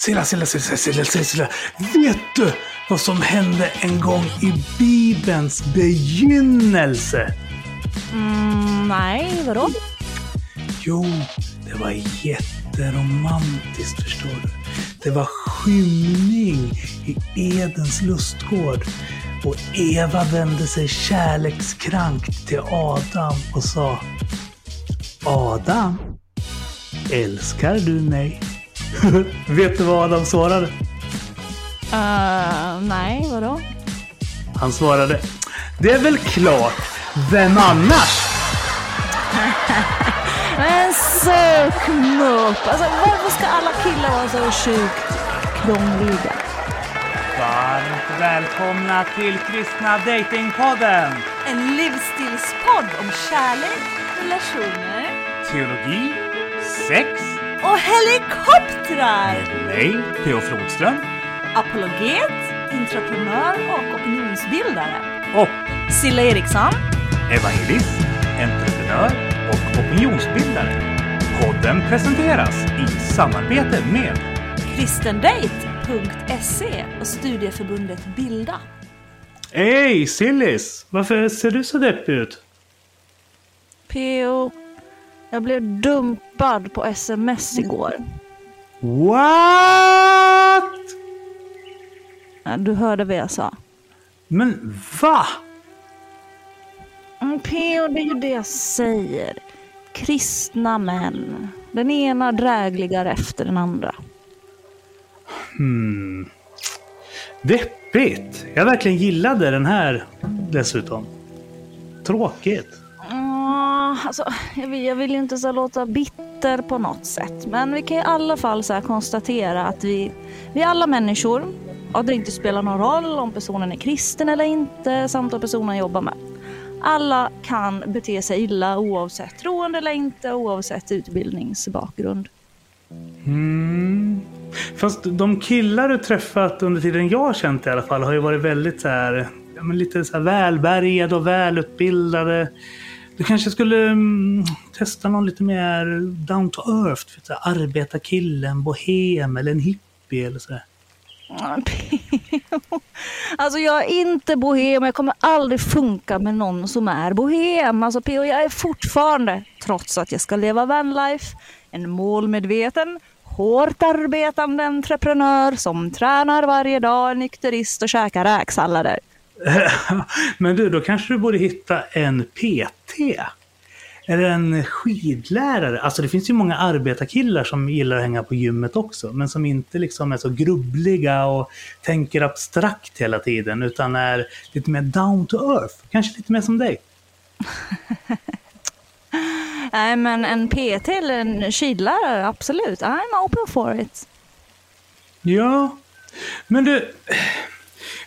Silla, Silla, Silla, Silla, Silla. Vet du vad som hände en gång i Bibelns begynnelse? Mm, nej, vadå? Jo, det var jätteromantiskt förstår du. Det var skymning i Edens lustgård och Eva vände sig kärlekskrankt till Adam och sa Adam, älskar du mig? Vet du vad Adam svarade? Uh, nej, vadå? Han svarade Det är väl klart, vem annars? Men sök upp! Alltså varför ska alla killar vara så sjukt krångliga? Varmt välkomna till Kristna Datingpodden! En livsstilspodd om kärlek, relationer Teologi, sex och helikoptrar! med mig, P.O. Flodström Apologet, entreprenör och opinionsbildare. och Silla Eriksson. evangelist, entreprenör och opinionsbildare. Podden presenteras i samarbete med kristendate.se och studieförbundet Bilda. Hej Sillis! Varför ser du så deppig ut? P.O. Jag blev dumpad på sms igår. What? Ja, Du hörde vad jag sa. Men va? Mm, P.O. det är ju det jag säger. Kristna män. Den ena drägligare efter den andra. Hmm. Deppigt. Jag verkligen gillade den här dessutom. Tråkigt. Alltså, jag, vill, jag vill ju inte så låta bitter på något sätt. Men vi kan i alla fall så här konstatera att vi, vi är alla människor. Och det inte spelar någon roll om personen är kristen eller inte samt vad personen jobbar med. Alla kan bete sig illa oavsett troende eller inte, oavsett utbildningsbakgrund. Mm. Fast de killar du träffat under tiden jag har känt i alla fall har ju varit väldigt så här, ja, men lite så här välbärgade och välutbildade. Du kanske skulle um, testa någon lite mer down to earth. För så här, arbetarkille, bohem eller en hippie eller sådär. Alltså jag är inte bohem, jag kommer aldrig funka med någon som är bohem. Alltså P.O. jag är fortfarande, trots att jag ska leva vanlife, en målmedveten, hårt arbetande entreprenör som tränar varje dag, är nykterist och käkar räksallader. Men du, då kanske du borde hitta en PT. Eller en skidlärare. Alltså det finns ju många arbetarkillar som gillar att hänga på gymmet också. Men som inte liksom är så grubbliga och tänker abstrakt hela tiden. Utan är lite mer down to earth. Kanske lite mer som dig. Nej men en PT eller en skidlärare, absolut. I'm open for it. Ja. Men du.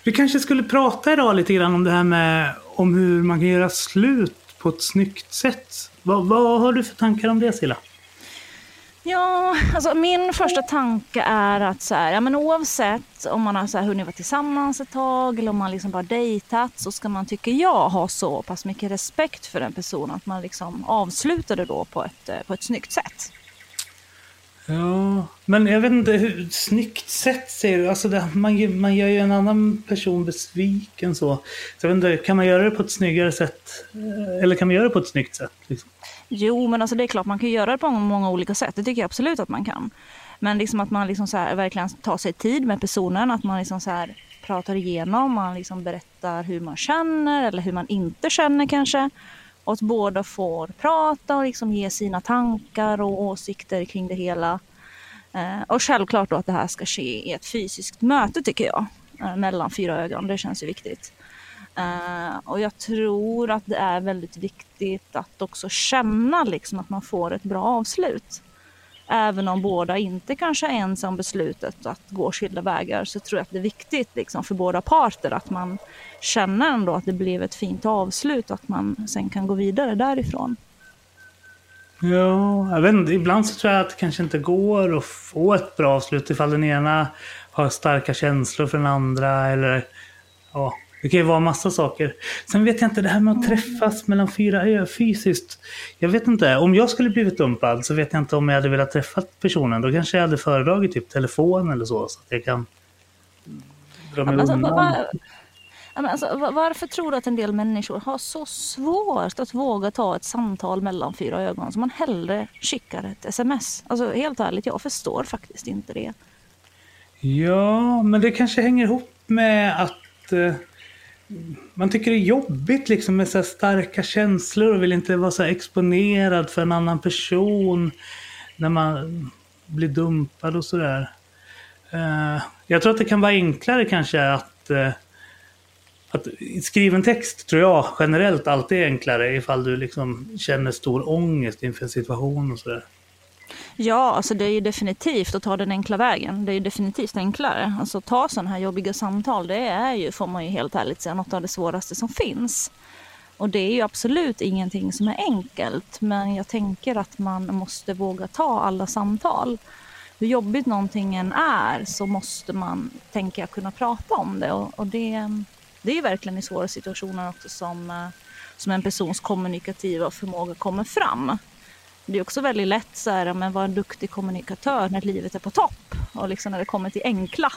Vi kanske skulle prata idag lite grann om det här med om hur man kan göra slut på ett snyggt sätt. Vad, vad har du för tankar om det Silla? Ja, alltså min första tanke är att så här, ja, men oavsett om man har så här hunnit vara tillsammans ett tag eller om man liksom bara dejtat så ska man, tycker jag, ha så pass mycket respekt för den personen att man liksom avslutar det då på ett, eh, på ett snyggt sätt. Ja, men jag vet inte hur snyggt sätt säger du? Alltså det, man, gör- man gör ju en annan person besviken så. så jag vet inte, kan man göra det på ett snyggare sätt? Eh, eller kan man göra det på ett snyggt sätt? Liksom? Jo, men alltså det är klart man kan göra det på många olika sätt. Det tycker jag absolut att man kan. Men liksom att man liksom så här verkligen tar sig tid med personen, att man liksom så här pratar igenom, man liksom berättar hur man känner eller hur man inte känner kanske. Och att båda får prata och liksom ge sina tankar och åsikter kring det hela. Eh, och självklart då att det här ska ske i ett fysiskt möte tycker jag. Eh, mellan fyra ögon, det känns ju viktigt. Eh, och jag tror att det är väldigt viktigt att också känna liksom att man får ett bra avslut. Även om båda inte kanske är ens om beslutet att gå skilda vägar så tror jag att det är viktigt liksom för båda parter att man känner ändå att det blev ett fint avslut och att man sen kan gå vidare därifrån. Ja, jag vet inte. Ibland så tror jag att det kanske inte går att få ett bra avslut ifall den ena har starka känslor för den andra eller ja, Det kan ju vara massa saker. Sen vet jag inte, det här med att träffas mellan fyra öar fysiskt. Jag vet inte, om jag skulle blivit dumpad så vet jag inte om jag hade velat träffa personen. Då kanske jag hade föredragit typ telefon eller så, så att jag kan dra mig Alltså, undan men alltså, varför tror du att en del människor har så svårt att våga ta ett samtal mellan fyra ögon som man hellre skickar ett sms? Alltså helt ärligt, jag förstår faktiskt inte det. Ja, men det kanske hänger ihop med att eh, man tycker det är jobbigt liksom med så här starka känslor och vill inte vara så här exponerad för en annan person när man blir dumpad och sådär. Eh, jag tror att det kan vara enklare kanske att eh, att skriven text tror jag generellt alltid är enklare ifall du liksom känner stor ångest inför en situation och sådär. Ja, alltså det är ju definitivt att ta den enkla vägen. Det är ju definitivt enklare. Alltså ta sådana här jobbiga samtal, det är ju, får man ju helt ärligt säga, något av det svåraste som finns. Och det är ju absolut ingenting som är enkelt, men jag tänker att man måste våga ta alla samtal. Hur jobbigt någonting än är så måste man, tänker jag, kunna prata om det. Och, och det, det är verkligen i svåra situationer också som, eh, som en persons kommunikativa förmåga kommer fram. Det är också väldigt lätt så här, men vara en duktig kommunikatör när livet är på topp och liksom när det kommer till enkla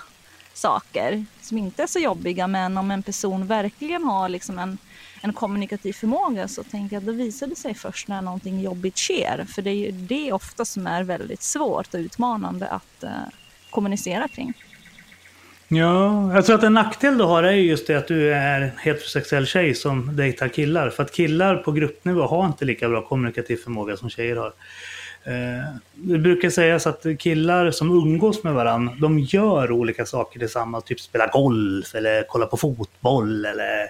saker som inte är så jobbiga. Men om en person verkligen har liksom en, en kommunikativ förmåga så tänker jag att då visar det sig först när någonting jobbigt sker. För det är ju det ofta som är väldigt svårt och utmanande att eh, kommunicera kring. Ja, jag tror att en nackdel du har är just det att du är en heterosexuell tjej som dejtar killar. För att killar på gruppnivå har inte lika bra kommunikativ förmåga som tjejer har. Eh, det brukar sägas att killar som umgås med varandra, de gör olika saker tillsammans. Typ spela golf eller kolla på fotboll eller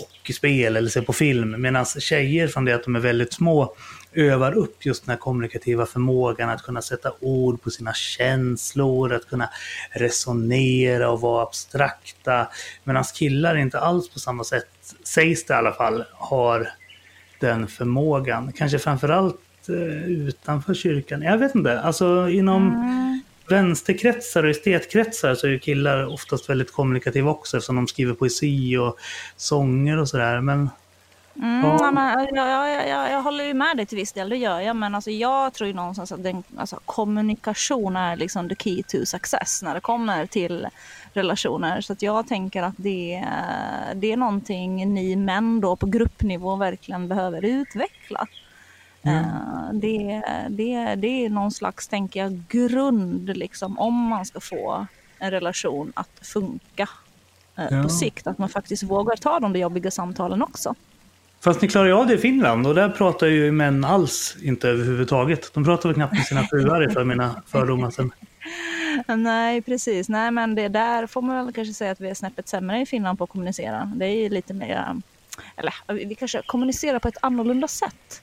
hockeyspel eller se på film. Medan tjejer från det att de är väldigt små övar upp just den här kommunikativa förmågan att kunna sätta ord på sina känslor, att kunna resonera och vara abstrakta. Medan killar inte alls på samma sätt, sägs det i alla fall, har den förmågan. Kanske framförallt eh, utanför kyrkan. Jag vet inte, alltså inom Mm vänsterkretsar och estetkretsar så är ju killar oftast väldigt kommunikativa också eftersom de skriver poesi och sånger och sådär. Men Mm, Ja. men, jag, jag, jag, jag håller ju med dig till viss del, det gör jag. Men alltså, jag tror ju någonstans att den, alltså, kommunikation är liksom the key to success när det kommer till relationer. Så att jag tänker att det, det är någonting ni män då på gruppnivå verkligen behöver utveckla. Eh, Det, det, det är någon slags, tänker jag, grund liksom om man ska få en relation att funka eh, Ja. på sikt. Att man faktiskt vågar ta de där jobbiga samtalen också. Fast ni klarar ju av det i Finland och där pratar ju män alls inte överhuvudtaget. De pratar väl knappt med sina fruar för mina fördomar sen. Nej, precis. Nej, men det där får man väl kanske säga att vi är snäppet sämre i Finland på att kommunicera. Det är ju lite mer, eller vi kanske kommunicerar på ett annorlunda sätt.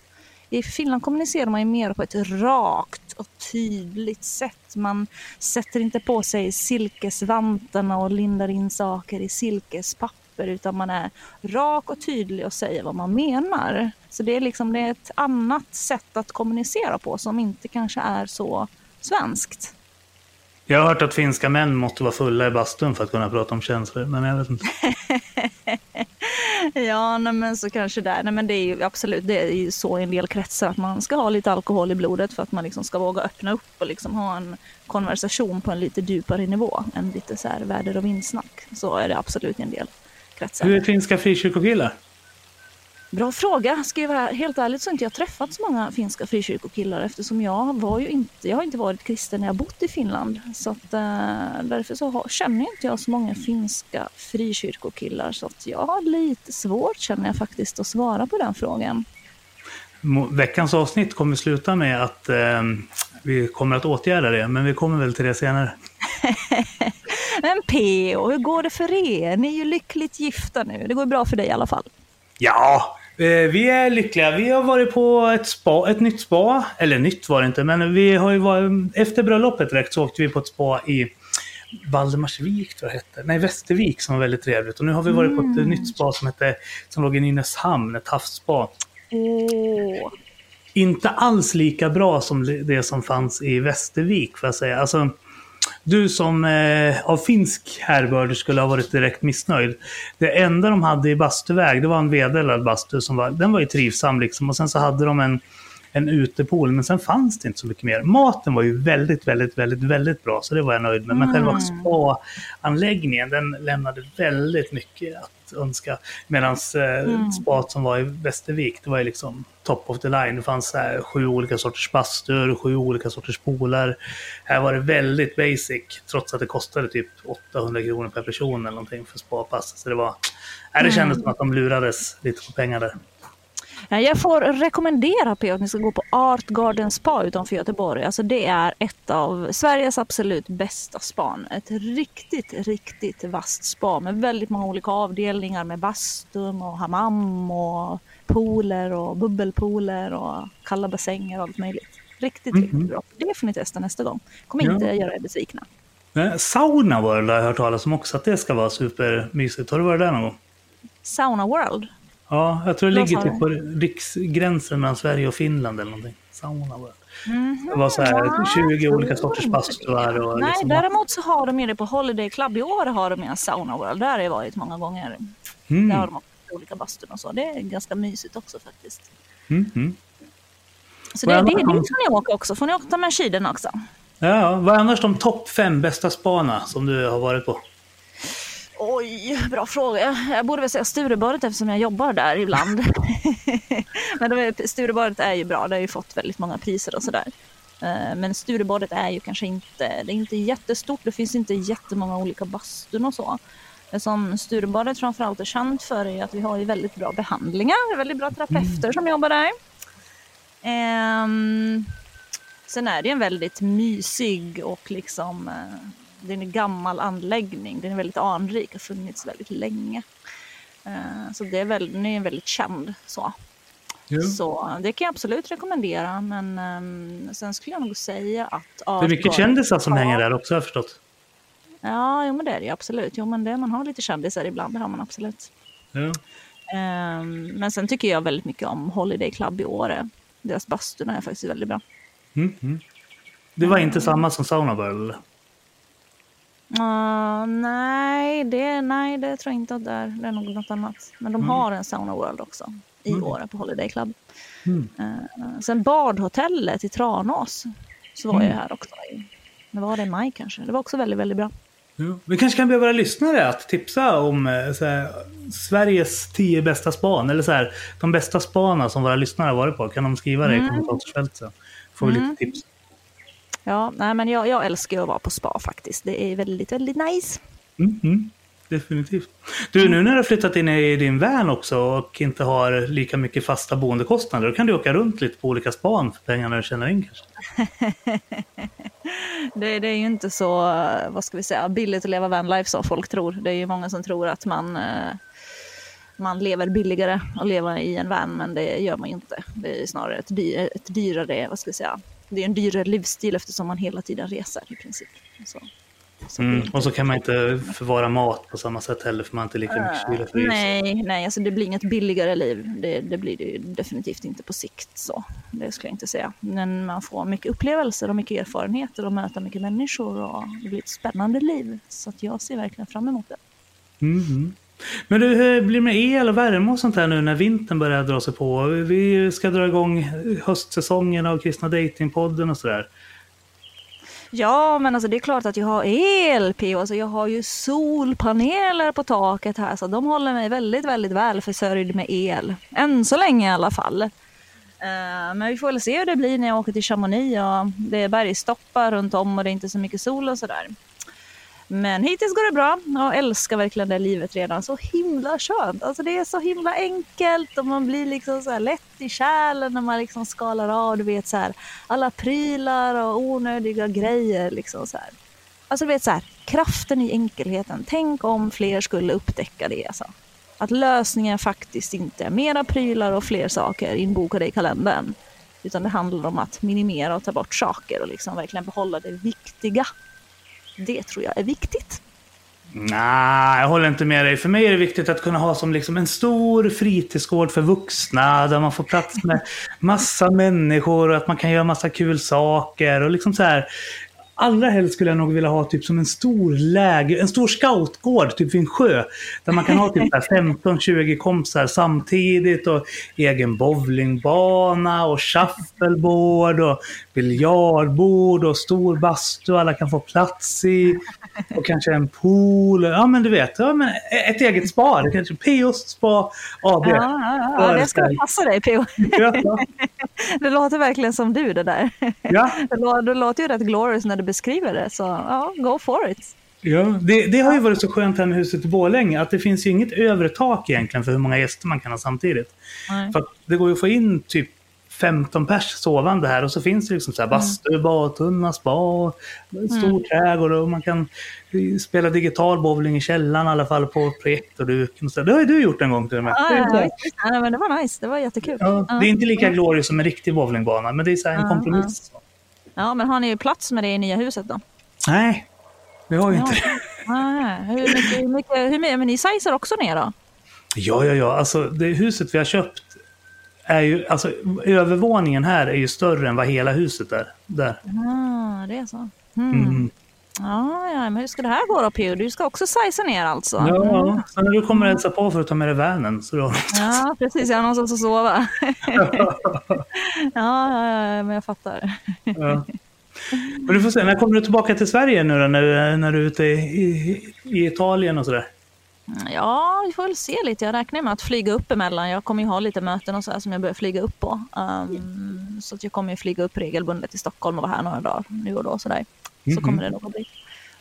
I Finland kommunicerar man ju mer på ett rakt och tydligt sätt. Man sätter inte på sig silkesvantarna och lindar in saker i silkespapper utan man är rak och tydlig och säger vad man menar. Så det är liksom det är ett annat sätt att kommunicera på som inte kanske är så svenskt. Jag har hört att finska män måste vara fulla i bastun för att kunna prata om känslor, men jag vet inte. Ja, nej, men så kanske där. Nej, men det är ju absolut det är ju så i en del kretsar att man ska ha lite alkohol i blodet för att man liksom ska våga öppna upp och liksom ha en konversation på en lite djupare nivå än lite så här väder och vindsnack. Så är det absolut i en del kretsar. Hur är finska frikyrkokillar? Bra fråga. Ska jag vara helt ärligt så har inte jag träffat så många finska frikyrkokillar eftersom jag var ju inte, jag har inte varit kristen när jag bott i Finland. Så att, eh, därför så har, känner inte jag så många finska frikyrkokillar. Så att jag har lite svårt känner jag faktiskt att svara på den frågan. Veckans avsnitt kommer sluta med att eh, vi kommer att åtgärda det, men vi kommer väl till det senare. Men P.O. hur går det för er? Ni är ju lyckligt gifta nu. Det går bra för dig i alla fall. Ja, eh, vi är lyckliga. Vi har varit på ett, spa, ett nytt spa. Eller nytt var det inte, men vi har ju varit, efter bröllopet direkt så åkte vi på ett spa i Valdemarsvik tror jag hette. Nej, Västervik som var väldigt trevligt. Och nu har vi varit på ett Mm. nytt spa som, hette, som låg i Nynäshamn, ett havsspa. Åh. Inte alls lika bra som det som fanns i Västervik får jag säga. Alltså, du som eh, av finsk härbörd skulle ha varit direkt missnöjd. Det enda de hade i bastuväg, det var en vedelad bastu. Som var, den var ju trivsam liksom. Och sen så hade de en, en utepool, men sen fanns det inte så mycket mer. Maten var ju väldigt, väldigt, väldigt, väldigt bra, så det var jag nöjd med. Men själva Mm. spa-anläggningen, den lämnade väldigt mycket att önska. Medan eh, Mm. spat som var i Västervik, det var ju liksom top of the line. Det fanns här, sju olika sorters bastur, sju olika sorters pooler. Här var det väldigt basic, trots att det kostade typ 800 kronor per person eller någonting för spapass. Så det var... Nej, det kändes som att de lurades lite på pengar där. Ja, Jag får rekommendera P att ni ska gå på Art Garden Spa utanför Göteborg. Alltså det är ett av Sveriges absolut bästa span. Ett riktigt, riktigt vasst spa med väldigt många olika avdelningar med bastun och hammam och pooler och bubbelpooler och kalla bassänger och allt möjligt. Riktigt, riktigt bra. Det får ni testa nästa gång. Kommer Ja. inte göra er besvikna. Nej, Sauna World har jag hört talas om också, att det ska vara supermysigt. Har du varit där någon gång? Sauna World. Ja, jag tror det ligger typ på riksgränsen mellan Sverige och Finland eller någonting. Sauna World. Det var så här 20 olika sorters bastuar och Nej, liksom... däremot så har de ju det på Holiday Club. I år har de en Sauna World. Där har jag varit många gånger. Mm, Där har de olika bastun och så. Det är ganska mysigt också faktiskt. mm, mm. Så det, det, det? får ni åka också. Får ni åka med skidorna också. Ja, vad är annars de topp fem bästa spana som du har varit på? Oj, bra fråga. Jag borde väl säga Sturebadet eftersom jag jobbar där ibland. Men är, Sturebadet är ju bra. Det har ju fått väldigt många priser och sådär. Eh, Men Sturebadet är ju kanske inte, det är inte jättestort. Det finns inte jättemånga olika bastun och så. Det som Sturebadet framförallt är känt för är att vi har ju väldigt bra behandlingar. Väldigt bra terapeuter som jobbar där. Ehm, sen är det en väldigt mysig och liksom eh, det är en gammal anläggning. Den är väldigt anrik och har funnits väldigt länge. Eh, Så det är, väl, den är väldigt känd. Så. så det kan jag absolut rekommendera. Men ehm, sen skulle jag nog säga att... Det är mycket kändisar som hänger där också har jag förstått. Ja, jo, men det är det absolut. Jo, men det, man har lite kändisar ibland, det har man absolut. Ja. Ehm, men sen tycker jag väldigt mycket om Holiday Club i Åre. Deras bastun är faktiskt väldigt bra. Mm, mm. Det var inte samma som Sauna eller? Uh, nej, det, nej, det tror jag inte att det är. Det är nog något annat. Men de har en Sauna World också i Åre på Holiday Club. Mm. Uh, sen badhotellet i Tranås så var jag här också. Det var det i maj kanske. Det var också väldigt, väldigt bra. Ja. Vi kanske kan be våra lyssnare att tipsa om eh, här, Sveriges tio bästa span. Eller så här, de bästa spana som våra lyssnare har varit på. Kan de skriva det i kommentarsfältet så får vi lite tips. Ja, nej, men jag, jag älskar att vara på spa faktiskt. Det är väldigt, väldigt nice. Mm, mm. Definitivt. Du, nu när du har flyttat in i din van också och inte har lika mycket fasta boendekostnader, då kan du åka runt lite på olika span för pengarna du tjänar in kanske. Det, det är ju inte så, vad ska vi säga, billigt att leva vanlife som folk tror. Det är ju många som tror att man, eh, man lever billigare att leva i en van, men det gör man ju inte. Det är snarare ett, dy, ett dyrare, vad ska vi säga, det är en dyrare livsstil eftersom man hela tiden reser i princip. Så, så Mm. Och så kan man inte förvara mat på samma sätt heller för man har inte lika mycket kyla för. Nej, nej alltså det blir inget billigare liv. Det, det blir det definitivt inte på sikt. så. Det skulle jag inte säga. Men man får mycket upplevelser och mycket erfarenheter och möta mycket människor. och Det blir ett spännande liv. Så att jag ser verkligen fram emot det. Mhm. Men du, hur blir det med el och värme och sånt här nu när vintern börjar dra sig på? Vi ska dra igång höstsäsongen av Kristna Datingpodden och sådär. Ja, men alltså det är klart att jag har el, P.O. Alltså jag har ju solpaneler på taket här, så de håller mig väldigt, väldigt väl försörjd med el. Än så länge i alla fall. Eh, men vi får väl se hur det blir när jag åker till Chamonix och det är bergstoppar runt om och det är inte så mycket sol och sådär. Men hittills går det bra. Jag älskar verkligen det livet redan. Så himla skönt. Alltså det är så himla enkelt och man blir liksom så här lätt i kärlen när man liksom skalar av, du vet så här, alla prylar och onödiga grejer. Liksom så här. Alltså du vet så här, kraften i enkelheten. Tänk om fler skulle upptäcka det. Alltså. Att lösningen faktiskt inte är mera prylar och fler saker inbokade i kalendern. Utan det handlar om att minimera och ta bort saker och liksom verkligen behålla det viktiga. Det tror jag är viktigt. Nej, jag håller inte med dig. För mig är det viktigt att kunna ha som liksom en stor fritidsgård för vuxna där man får plats med massa människor och att man kan göra massa kul saker och liksom så här allra helst skulle jag nog vilja ha typ som en stor läger, en stor scoutgård typ vid en sjö. Där man kan ha typ 15-20 kompisar samtidigt och egen bowlingbana och shuffleboard och biljardbord och stor bastu alla kan få plats i. Och kanske en pool. Ja men du vet, ja, men ett eget spa. Kanske P.O.s spa AB. Ja, ja, ja. det ska passa dig P.O. Ja. Det låter verkligen som du det där. Ja. Det, det låter ju rätt glorious när du beskriver det, så ja, go for it. Ja, det, det har ju varit så skönt här med huset i Borlänge att det finns ju inget övre tak egentligen för hur många gäster man kan ha samtidigt. Nej. För det går ju att få in typ 15 pers sovande här och så finns det liksom så här bastu, badtunna, spa, stor trädgård och man kan spela digital bowling i källaren i alla fall på projektorduken. Det har ju du gjort en gång till och med. Ja, ja, ja, ja, men det var nice, det var jättekul. Ja, det är inte lika glorious som en riktig bowlingbana, men det är så här en kompromiss. Ja, men har ni plats med det i nya huset då? Nej, vi har Ja. inte det. Ja, hur mycket, hur mycket, hur mycket, men ni sizer också ner då? Ja, ja, ja. Alltså, det huset vi har köpt är ju... Alltså, övervåningen här är ju större än vad hela huset är. Där. Ah, det är så. Mm. Mm. Ja, ja, men hur ska det här gå då Pio? Du ska också siza ner alltså? Ja, så när du kommer och hälsa på för att ta med dig vanen så då... Ja, precis. Jag har någonstans att sova. ja, ja, ja, men jag fattar. Ja. Men du får se, när kommer du tillbaka till Sverige nu då? När, när du är ute i, i, i Italien och sådär? Ja, vi får väl se lite. Jag räknar med att flyga upp emellan. Jag kommer ju ha lite möten och så som jag börjar flyga upp på. Um, så att jag kommer ju flyga upp regelbundet till Stockholm och vara här några dagar nu och då. Så, där. Så Mhm. kommer det nog att bli.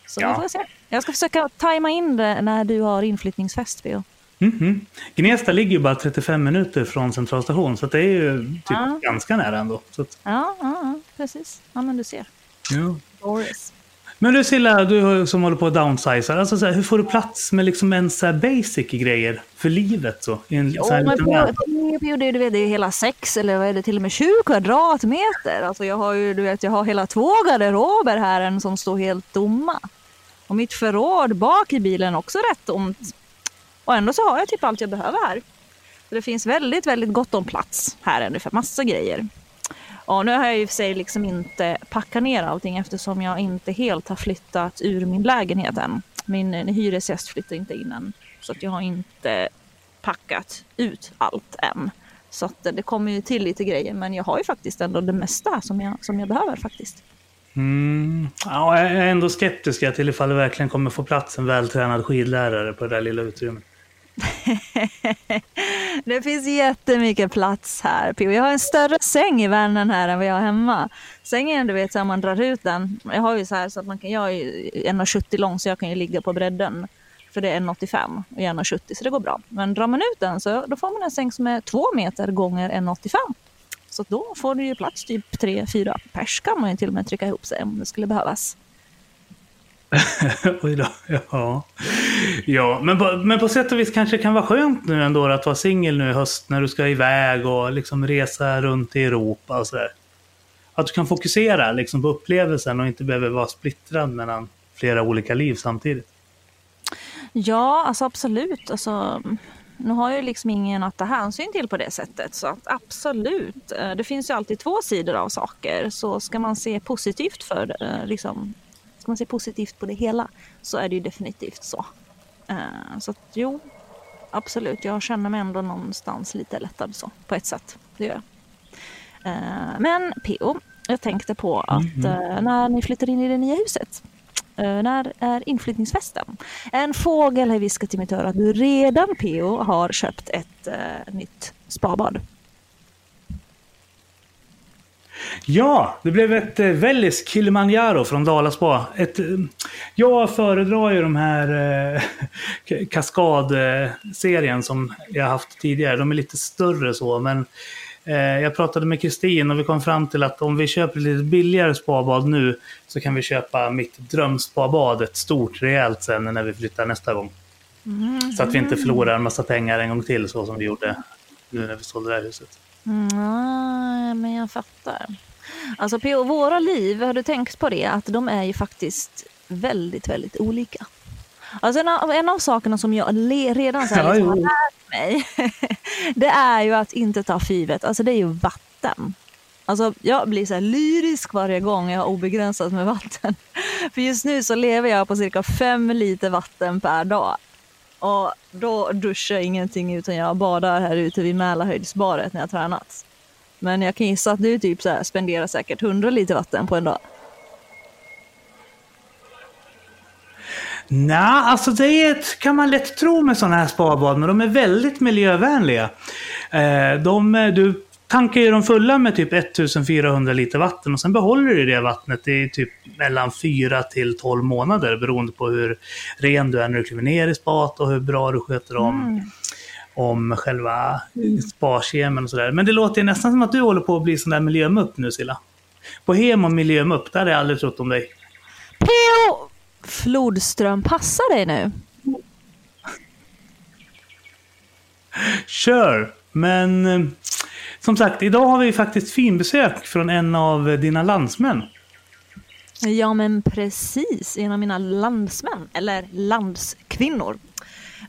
Så Ja. vi får se. Jag ska försöka tajma in det när du har inflyttningsfest, Pio. Mhm. Gnesta ligger ju bara 35 minuter från centralstation så det är ju typ Ja. ganska nära ändå. Så att, Ja, ja, ja, precis. Ja, men du ser. ja. Boris. Men du Silla, du som håller på att downsiza, alltså så här, hur får du plats med liksom en så basic grejer för livet så? I en Jo, så här men på, det, du vet, det är hela sex eller vad är det till och med 20 kvadratmeter. Alltså jag har ju, du vet, jag har hela två garderober här en som står helt tomma. Och mitt förråd bak i bilen också rätt tomt. Och ändå så har jag typ allt jag behöver här. Så det finns väldigt, väldigt gott om plats här ännu för massa grejer. Ja, nu har jag ju för sig liksom inte packat ner allting eftersom jag inte helt har flyttat ur min lägenhet än. Min eh, hyresgäst flyttar inte in än. Så att jag har inte packat ut allt än. Så att eh, det kommer ju till lite grejer men jag har ju faktiskt ändå det mesta som jag, som jag behöver faktiskt. Mm. Ja, jag är ändå skeptisk till ifall det verkligen kommer få plats en vältränad skidlärare på det där lilla utrymmet. Det finns jättemycket plats här. Pio. Jag har en större säng i värnen här än vad jag har hemma. Sängen, du vet, så här, man drar ut den. Jag har ju så här så att man kan, jag är ju 1,70 lång så jag kan ju ligga på bredden. För det är 1,85 och 1,70 så det går bra. Men drar man ut den så då får man en säng som är 2 meter gånger 1,85. Så då får du ju plats typ 3-4 pers kan man ju till och med trycka ihop sig om det skulle behövas. Oj då. Ja, ja men, på, men på sätt och vis kanske det kan vara skönt nu ändå att vara singel nu i höst när du ska iväg och liksom resa runt i Europa och sådär. Att du kan fokusera liksom på upplevelsen och inte behöver vara splittrad mellan flera olika liv samtidigt. Ja, alltså absolut. Alltså, nu har jag ju liksom ingen att ta hänsyn till på det sättet. Så att absolut. Eh, det finns ju alltid två sidor av saker. Så ska man se positivt för eh, liksom, ska man se positivt på det hela så är det ju definitivt så. Eh, Så att jo, absolut. Jag känner mig ändå någonstans lite lättad så på ett sätt. Det gör jag. Eh, Men PO, jag tänkte på att eh, när ni flyttar in i det nya huset när är inflyttningsfesten? En fågel har viskat i mitt öra att du redan PO har köpt ett nytt spabad. Ja, det blev ett eh, Vellis Kilimanjaro från Dalaspa. Ett, eh, jag föredrar ju de här eh, ka- kaskadserien som jag haft tidigare. De är lite större så, men eh, jag pratade med Kristin och vi kom fram till att om vi köper lite billigare spabad nu så kan vi köpa mitt drömspabad, ett stort rejält sen när vi flyttar nästa gång. Så att vi inte förlorar en massa pengar en gång till så som vi gjorde nu när vi sålde det här huset. Ja, men jag fattar. Alltså PO, våra liv, har du tänkt på det? Att de är ju faktiskt väldigt, väldigt olika. Alltså en av, en av sakerna som jag le, redan så här, liksom har lärt mig, det är ju att inte ta för givet. Alltså det är ju vatten. Alltså, jag blir så lyrisk varje gång jag har obegränsat med vatten. För just nu så lever jag på cirka fem liter vatten per dag. Och då duschar jag ingenting utan jag badar här ute vid Mälarhöjdsbadet när jag tränat. Men jag kan gissa att du typ så här spenderar säkert 100 liter vatten på en dag. Nej, alltså det kan man lätt tro med sådana här spabad, men de är väldigt miljövänliga. Eh, de, du tankar ju dem fulla med typ 1400 liter vatten och sen behåller du det vattnet i typ mellan 4 till 12 månader beroende på hur ren du är när du kliver ner i spat och hur bra du sköter om, mm. om själva sparkemen och sådär. Men det låter nästan som att du håller på att bli sån där miljömupp nu Silla. På hem och miljömupp, där har jag aldrig trott om dig. P.O. Flodström passar dig nu. Kör! Men som sagt, idag har vi faktiskt finbesök från en av dina landsmän. Ja, men precis. En av mina landsmän, eller landskvinnor,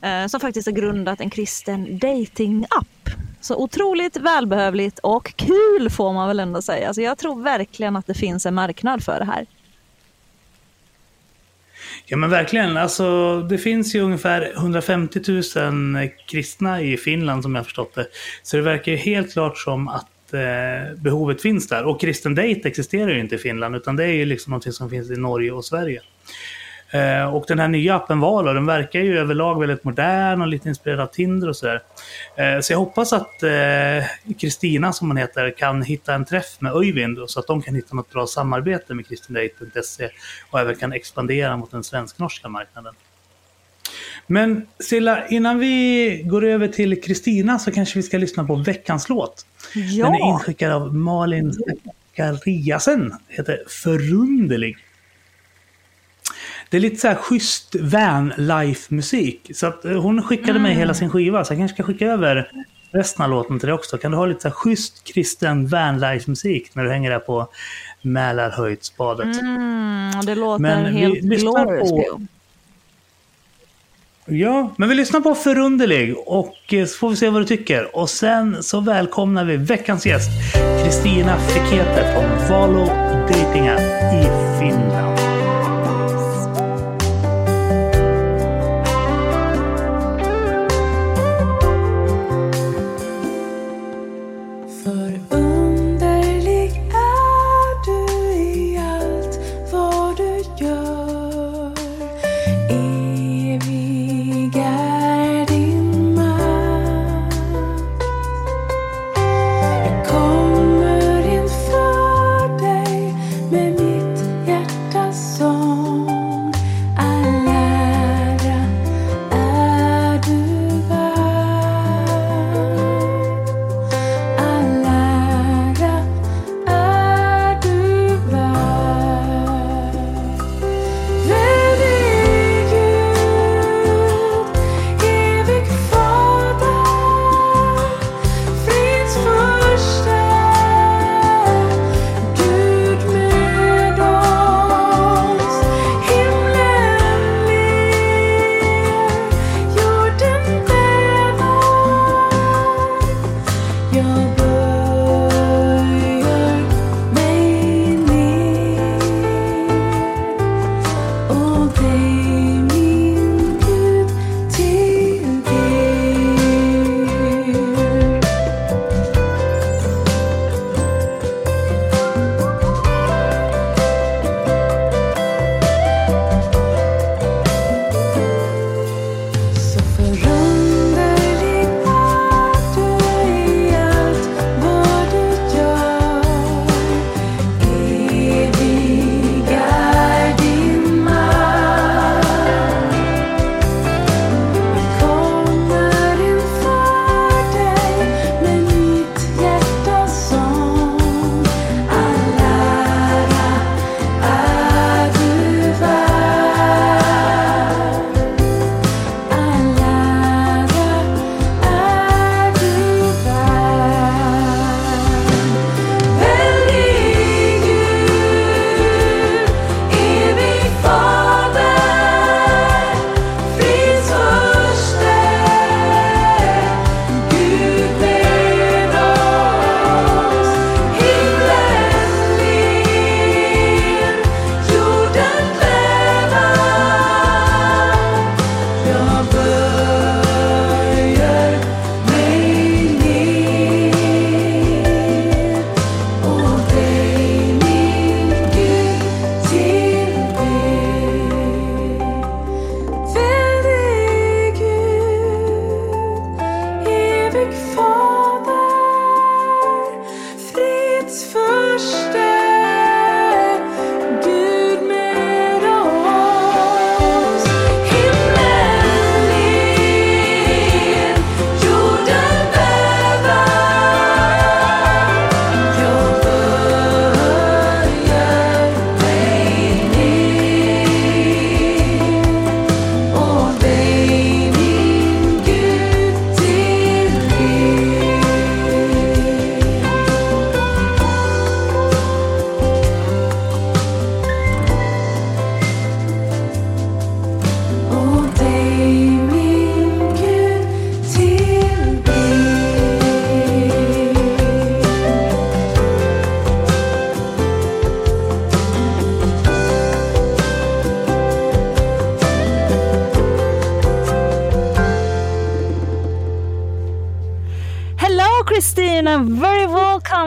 eh, som faktiskt har grundat en kristen dating-app. Så otroligt välbehövligt och kul får man väl ändå säga. Så jag tror verkligen att det finns en marknad för det här. Ja men verkligen. Alltså, det finns ju ungefär 150 000 kristna i Finland som jag har förstått det. Så det verkar ju helt klart som att eh, behovet finns där. Och kristen date existerar ju inte i Finland utan det är ju liksom någonting som finns i Norge och Sverige. Eh, och den här nya appen Valo, den verkar ju överlag väldigt modern och lite inspirerad av Tinder och sådär. Eh, så jag hoppas att eh, Kristina, som hon heter, kan hitta en träff med Öyvind så att de kan hitta något bra samarbete med kristendate.se och även kan expandera mot den svensk-norska marknaden. Men Silla, innan vi går över till Kristina så kanske vi ska lyssna på veckans låt. Ja. Den är inskickad av Malin Zakariasen. Heter Förunderlig. Det är lite så här schysst van-life-musik. Så att eh, hon skickade mm. mig hela sin skiva, så jag kanske ska skicka över resten av låten till dig också. Kan du ha lite så här schysst kristen van-life-musik när du hänger där på Mälarhöjdsbadet? Mm, det låter Men helt glorious. På... Ja, men vi lyssnar på Förunderlig och eh, så får vi se vad du tycker. Och sen så välkomnar vi veckans gäst, Kristina Fikete från Valo Dating App i Finland.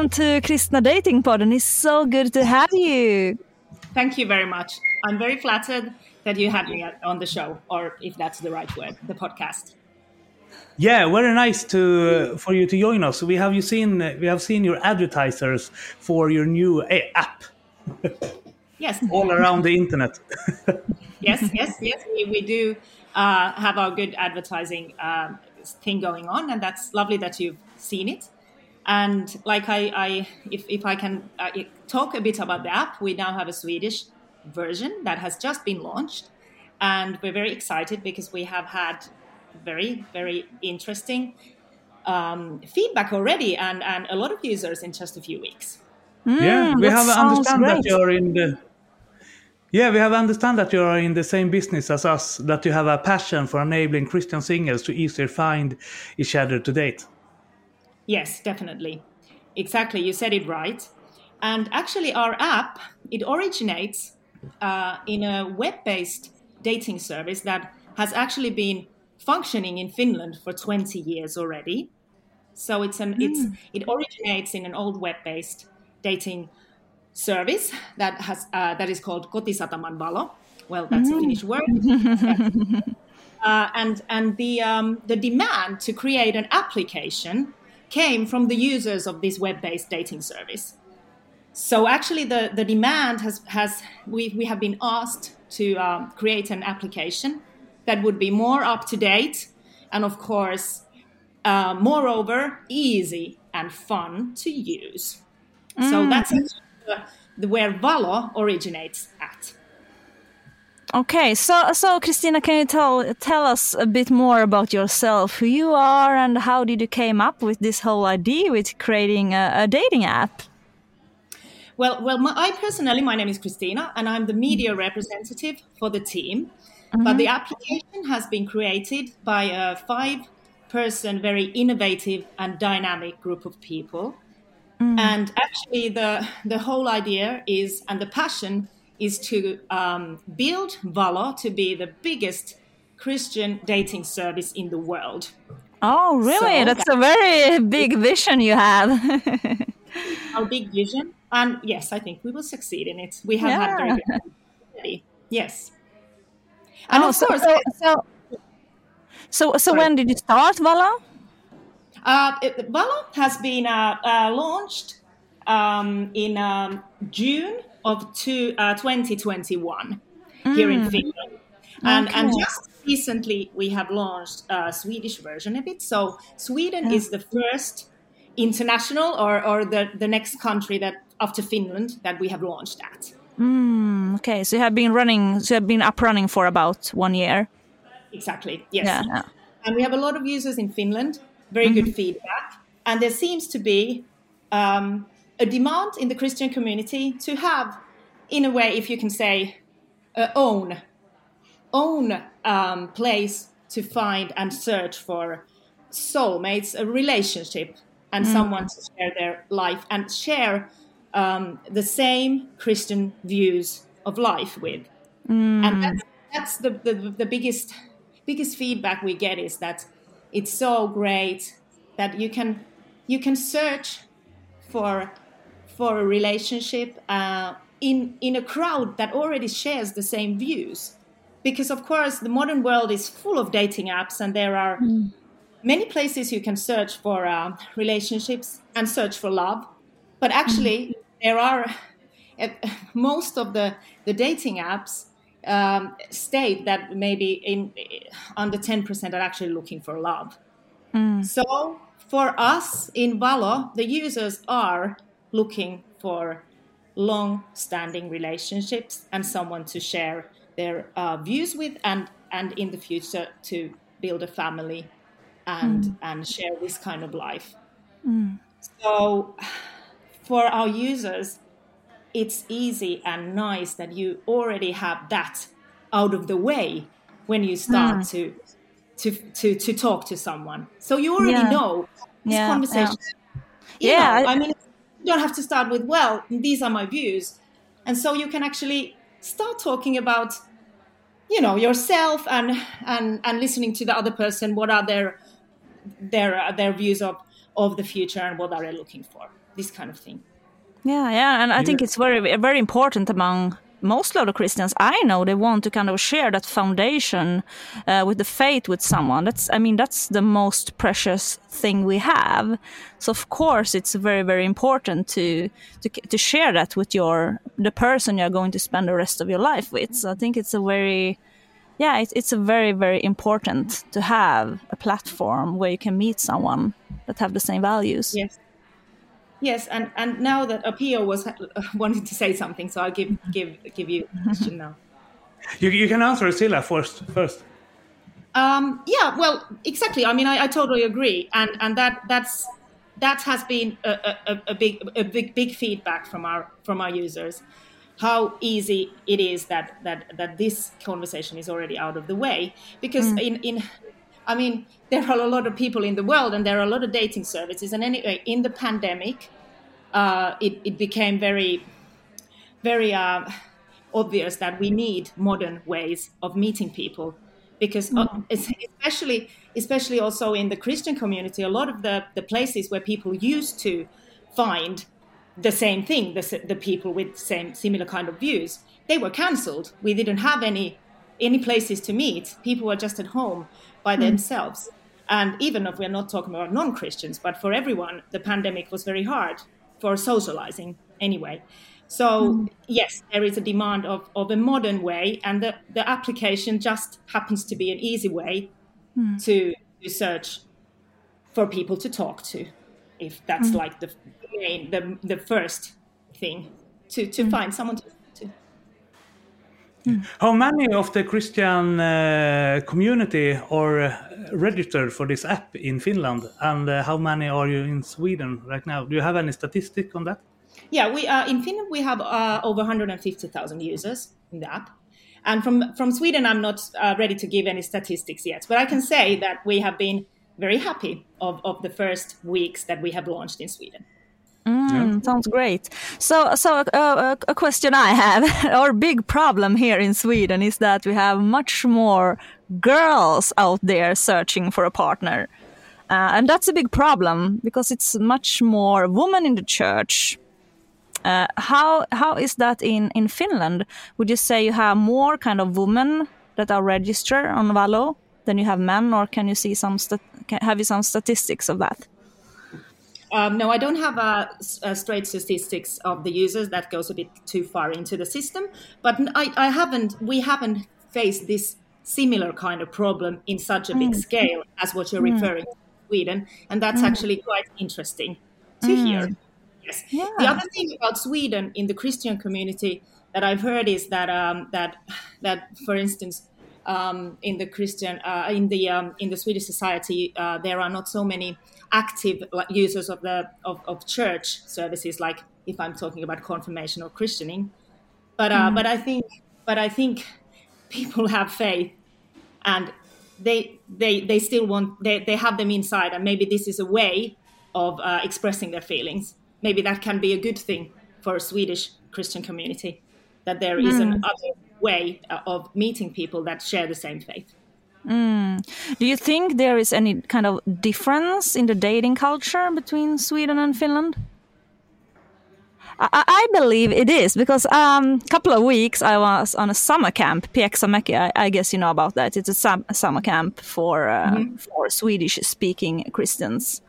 Welcome to Kristna Dating Podden. It's so good to have you. Thank you very much. I'm very flattered that you had me on the show, or if that's the right word, the podcast. Yeah, very nice to for you to join us. We have you seen we have seen your advertisers for your new app. Yes. All around the internet. yes, yes, yes. We, we do uh, have our good advertising um, thing going on, and that's lovely that you've seen it. And like I, I if, if I can uh, talk a bit about the app, we now have a Swedish version that has just been launched, and we're very excited because we have had very, very interesting um, feedback already, and, and a lot of users in just a few weeks. Mm, yeah, we have understand great. that you're in the yeah, we have understand that you are in the same business as us, that you have a passion for enabling Christian singles to easier find each other to date. Yes, definitely. Exactly, you said it right. And actually, our app it originates uh, in a web-based dating service that has actually been functioning in Finland for 20 years already. So it's an mm. it's it originates in an old web-based dating service that has uh, that is called Kotisataman Valo. Well, that's mm. a Finnish word. uh, and and the um, the demand to create an application came from the users of this web-based dating service. So actually, the, the demand has has we we have been asked to um, create an application that would be more up to date and of course, uh, moreover, easy and fun to use. Mm. So that's the, where Valo originates at. Okay, so so Kristiina, can you tell tell us a bit more about yourself, who you are, and how did you came up with this whole idea with creating a, a dating app? Well, well, my, I personally, my name is Kristiina, and I'm the media representative for the team. Mm-hmm. But the application has been created by a five-person, very innovative and dynamic group of people Mm. And actually, the the whole idea is, and the passion is to um, build Valo to be the biggest Christian dating service in the world. Oh, really? So, That's a very big vision you have. our big vision, and yes, I think we will succeed in it. We have yeah. had very good. Yes, and oh, of so, course. So, so, so, so when did you start Valo? Uh, it, has been uh, uh, launched um, in um, June of two, 2021 mm. here in mm. Finland. And, okay. and just recently we have launched a Swedish version of it. So Sweden yeah. is the first international or, or the, the next country that after Finland that we have launched at. Mm, okay, so you have been running, so you have been up running for about one year. Exactly. Yes. Yeah. And we have a lot of users in Finland very mm-hmm. good feedback. And there seems to be um, a demand in the Christian community to have, in a way, if you can say, uh, own own um, place to find and search for soulmates, a relationship, and mm. someone to share their life and share um, the same Christian views of life with. Mm. And that's, that's the, the, the biggest biggest feedback we get is that it's so great that you can you can search for for a relationship uh, in in a crowd that already shares the same views because of course the modern world is full of dating apps and there are mm. many places you can search for uh, relationships and search for love but actually mm. there are uh, most of the the dating apps um, state that maybe in under 10% are actually looking for love. Mm. So for us in Valo, the users are looking for long-standing relationships and someone to share their uh, views with, and and in the future to build a family and mm. and share this kind of life. Mm. So for our users, it's easy and nice that you already have that out of the way when you start mm. to, to to to talk to someone. So you already yeah. know this yeah, conversation. Yeah, yeah know, I mean, you don't have to start with well, these are my views, and so you can actually start talking about you know yourself and and and listening to the other person. What are their their uh, their views of of the future and what are they looking for? this kind of thing. Yeah, yeah, and I think it's very very important among most of Christians I know, they want to kind of share that foundation uh, with the faith with someone. That's, I mean, that's the most precious thing we have. So of course, it's very, very important to to to share that with your the person you're going to spend the rest of your life with. So I think it's a very yeah, it's it's a very, very important to have a platform where you can meet someone that have the same values. Yes. Yes, and, and now that P.O was uh, wanting to say something, so I'll give give give you a question now. You, you can answer Cilla first. First. Um, yeah, well, exactly. I mean, I, I, totally agree, and and that that's that has been a, a, a, big a big big feedback from our from our users. How easy it is that that that this conversation is already out of the way because mm. in in I mean, there are a lot of people in the world and there are a lot of dating services. And anyway, in the pandemic, uh, it, it became very, very uh, obvious that we need modern ways of meeting people because uh, mm. especially especially also in the christian community a lot of the, the places where people used to find the same thing the, the people with same similar kind of views they were cancelled we didn't have any any places to meet people were just at home by mm. themselves. And even if we're not talking about non Christians, but for everyone, the pandemic was very hard for socializing anyway. So, mm. yes, there is a demand of, of a modern way, and the, the application just happens to be an easy way mm. to, to search for people to talk to, if that's mm. like the main, the, the first thing to, to mm. find someone to Mm. How many of the Christian uh, community are uh, registered for this app in Finland, and uh, how many are you in Sweden right now? Do you have any statistic on that? Yeah, we uh, in Finland we have uh, over 150,000 users in the app, and from from Sweden I'm not uh, ready to give any statistics yet, but I can say that we have been very happy of, of the first weeks that we have launched in Sweden. Sounds great. So, so uh, a question I have, our big problem here in Sweden is that we have much more girls out there searching for a partner, uh, and that's a big problem because it's much more women in the church. Uh, how how is that in in Finland? Would you say you have more kind of women that are registered on Valo than you have men, or can you see some have you some statistics of that? Um, no, I don't have a, a, straight statistics of the users. That goes a bit too far into the system. But I, I haven't. We haven't faced this similar kind of problem in such a big mm. scale as what you're mm. referring to in Sweden, and that's mm. actually quite interesting to mm. hear. Yes. Yeah. The other thing about Sweden in the Christian community that I've heard is that um, that that, for instance, um, in the Christian uh, in the um, in the Swedish society, uh, there are not so many active users of the of, of church services, like if I'm talking about confirmation or christening. But uh, mm. but I think but I think people have faith, and they they they still want they they have them inside, and maybe this is a way of uh, expressing their feelings. Maybe that can be a good thing for a Swedish Christian community that there is mm. another way uh, of meeting people that share the same faith. Mm. Do you think there is any kind of difference in the dating culture between Sweden and Finland? I, I believe it is because a um, couple of weeks I was on a summer camp, Pieksämäki. I, I guess you know about that. It's a, sum, a summer camp for uh, mm -hmm. for Swedish speaking Christians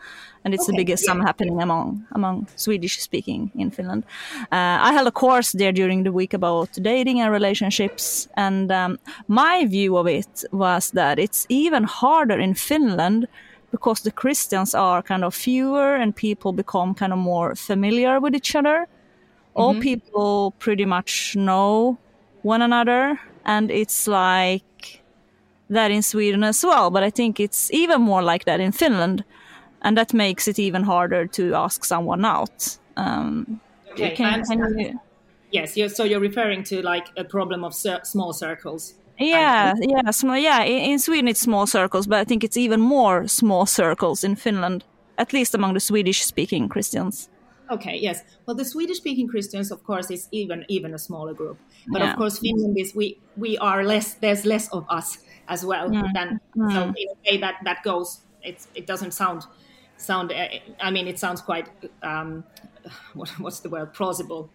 and it's okay. the biggest yeah. summer happening among among Swedish speaking in Finland. Uh, I held a course there during the week about dating and relationships, and um, my view of it was that it's even harder in Finland because the Christians are kind of fewer and people become kind of more familiar with each other. Mm-hmm. All people pretty much know one another, and it's like that in Sweden as well. But I think it's even more like that in Finland and that makes it even harder to ask someone out. Um, okay, can, can you... Yes, you're, so you're referring to like a problem of cir- small circles. Yeah, yeah, small. Yeah, in, in Sweden it's small circles, but I think it's even more small circles in Finland, at least among the Swedish-speaking Christians. Okay, yes. Well, the Swedish-speaking Christians, of course, is even even a smaller group. But yeah. of course, Finland is we we are less. There's less of us as well. Mm. Than mm. so in a way that that goes. It's it doesn't sound sound. Uh, I mean, it sounds quite um, what, what's the word plausible,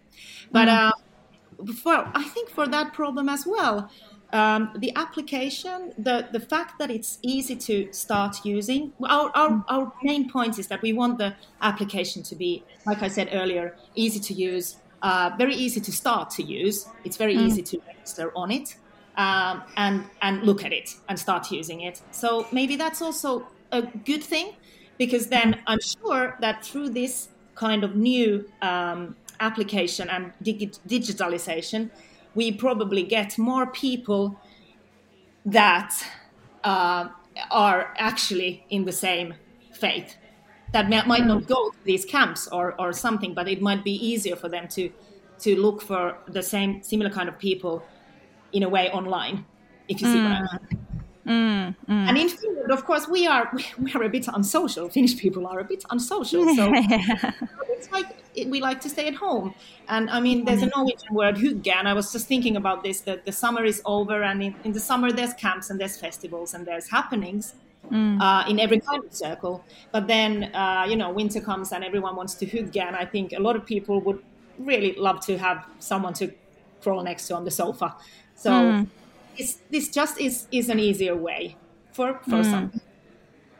but mm. uh, for I think for that problem as well. Um, the application, the, the fact that it's easy to start using, our, our, our main point is that we want the application to be, like I said earlier, easy to use, uh, very easy to start to use. It's very mm. easy to register on it um, and, and look at it and start using it. So maybe that's also a good thing because then I'm sure that through this kind of new um, application and dig- digitalization, we probably get more people that uh, are actually in the same faith that might not go to these camps or, or something, but it might be easier for them to to look for the same similar kind of people in a way online, if you see mm. what I mm. mean. Mm, mm. And in Finland, of course, we are we are a bit unsocial. Finnish people are a bit unsocial, so it's like we like to stay at home. And I mean, there's a Norwegian word hygge, and I was just thinking about this. That the summer is over, and in, in the summer there's camps and there's festivals and there's happenings. Mm. Uh, in every kind of circle, but then uh, you know winter comes and everyone wants to hygge, and I think a lot of people would really love to have someone to crawl next to on the sofa. So mm this just is is an easier way for for mm. some.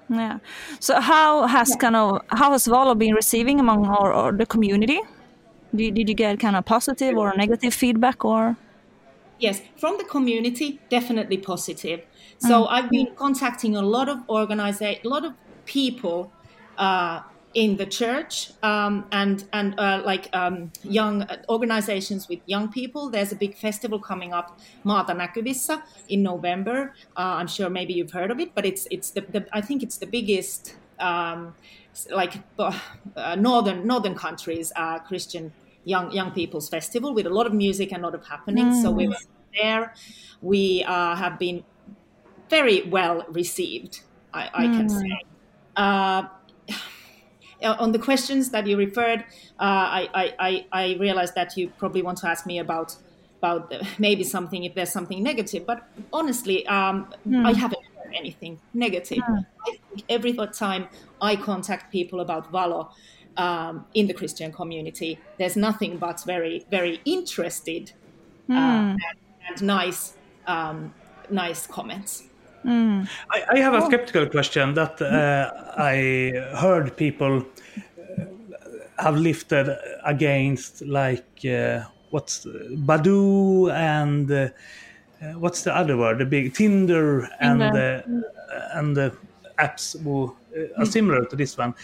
Yeah. So how has yeah. kind of how has Valo been receiving among our, our the community? Did, did you get kind of positive or negative feedback or? Yes, from the community, definitely positive. So mm. I've been contacting a lot of organization, a lot of people uh, in the church um, and and uh, like um, young organizations with young people. There's a big festival coming up, Maata Näkyvissä, in November. Uh, I'm sure maybe you've heard of it, but it's it's the, the I think it's the biggest um, like uh, northern northern countries uh, Christian young young people's festival with a lot of music and a lot of happenings. Mm. So we were there. We uh, have been very well received. I, I mm. can say. Uh, uh, on the questions that you referred, uh, I, I, I realized that you probably want to ask me about about maybe something if there's something negative. But honestly, um, mm. I haven't heard anything negative. Mm. I think every time I contact people about Valo um, in the Christian community, there's nothing but very very interested mm. uh, and, and, nice um, nice comments. Mm. I, I, have a oh. skeptical question that uh, I heard people uh, have lifted against, like uh, what's Badoo and uh, what's the other word? The big Tinder and uh, and the apps who are similar to this one.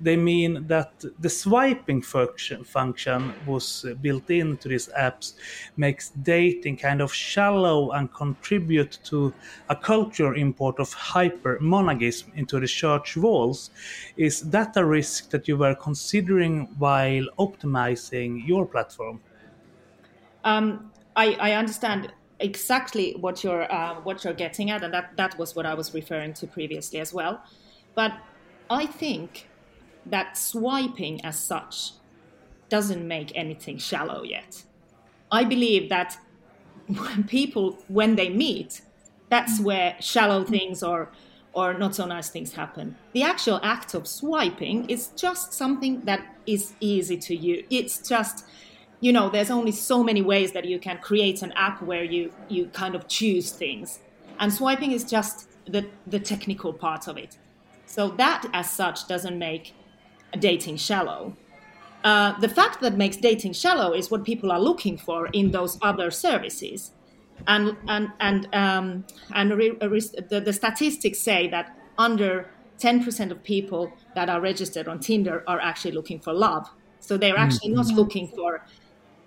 They mean that the swiping function, function was built into these apps, makes dating kind of shallow and contribute to a culture import of hyper monogism into the church walls. Is that a risk that you were considering while optimizing your platform? Um, I, I understand exactly what you're uh, what you're getting at, and that that was what I was referring to previously as well. But I think that swiping as such doesn't make anything shallow yet. I believe that when people, when they meet, that's where shallow things or or not so nice things happen. The actual act of swiping is just something that is easy to use. It's just, you know, there's only so many ways that you can create an app where you you kind of choose things, and swiping is just the the technical part of it. So that, as such, doesn't make dating shallow. Uh, the fact that makes dating shallow is what people are looking for in those other services, and and and um, and re, re, the, the statistics say that under 10% of people that are registered on Tinder are actually looking for love. So they're actually not looking for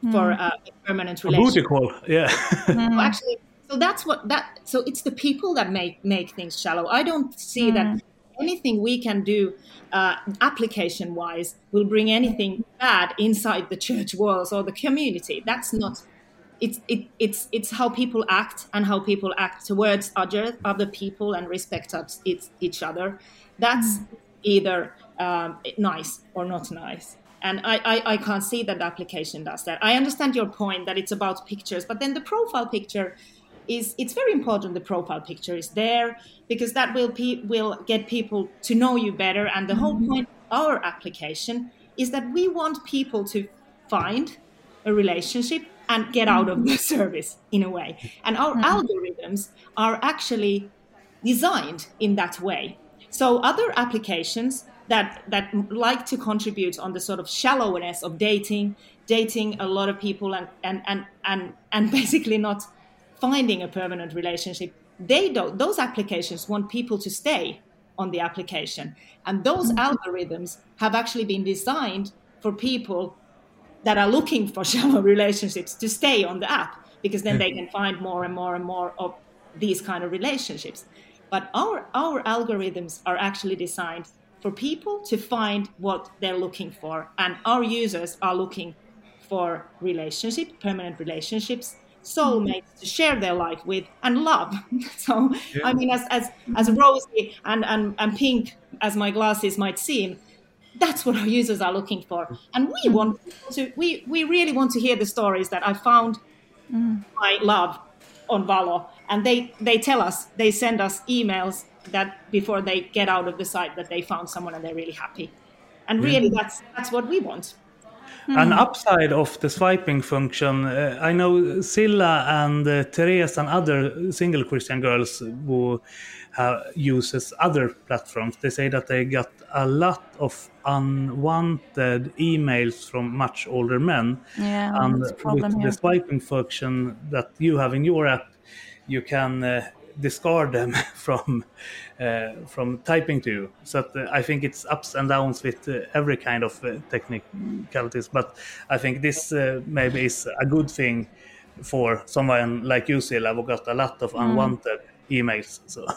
for mm. a permanent relationship. A booty call, yeah. so actually, so that's what that. So it's the people that make make things shallow. I don't see that mm anything we can do uh, application wise will bring anything bad inside the church walls or the community. That's not. It's it, it's it's how people act and how people act towards other other people and respect us, each other. That's mm. either um, nice or not nice. And I, I, I can't see that the application does that. I understand your point that it's about pictures, but then the profile picture is it's very important the profile picture is there because that will pe- will get people to know you better. And the whole point of our application is that we want people to find a relationship and get out of the service in a way. And our mm-hmm. algorithms are actually designed in that way. So other applications that that like to contribute on the sort of shallowness of dating, dating a lot of people and and and and, and basically not finding a permanent relationship, they don't those applications want people to stay on the application. And those mm-hmm. algorithms have actually been designed for people that are looking for shallow relationships to stay on the app because then they can find more and more and more of these kind of relationships. But our our algorithms are actually designed for people to find what they're looking for, and our users are looking for relationship, permanent relationships, soulmates to share their life with, and love. so yeah. I mean, as as as rosy and, and and pink as my glasses might seem, that's what our users are looking for and we mm. want to we we really want to hear the stories that i found mm. my love on valo and they they tell us they send us emails that before they get out of the site that they found someone and they're really happy and really yeah. that's that's what we want an upside of the swiping function, uh, I know Cilla and uh, Therese and other single Christian girls who have, uses other platforms. They say that they got a lot of unwanted emails from much older men. Yeah, and with here. the swiping function that you have in your app, you can uh, discard them from uh, from typing to you. So that, uh, I think it's ups and downs with uh, every kind of uh, technicalities. But I think this uh, maybe is a good thing for someone like you, Cilla, who got a lot of mm. unwanted mm. emails. So.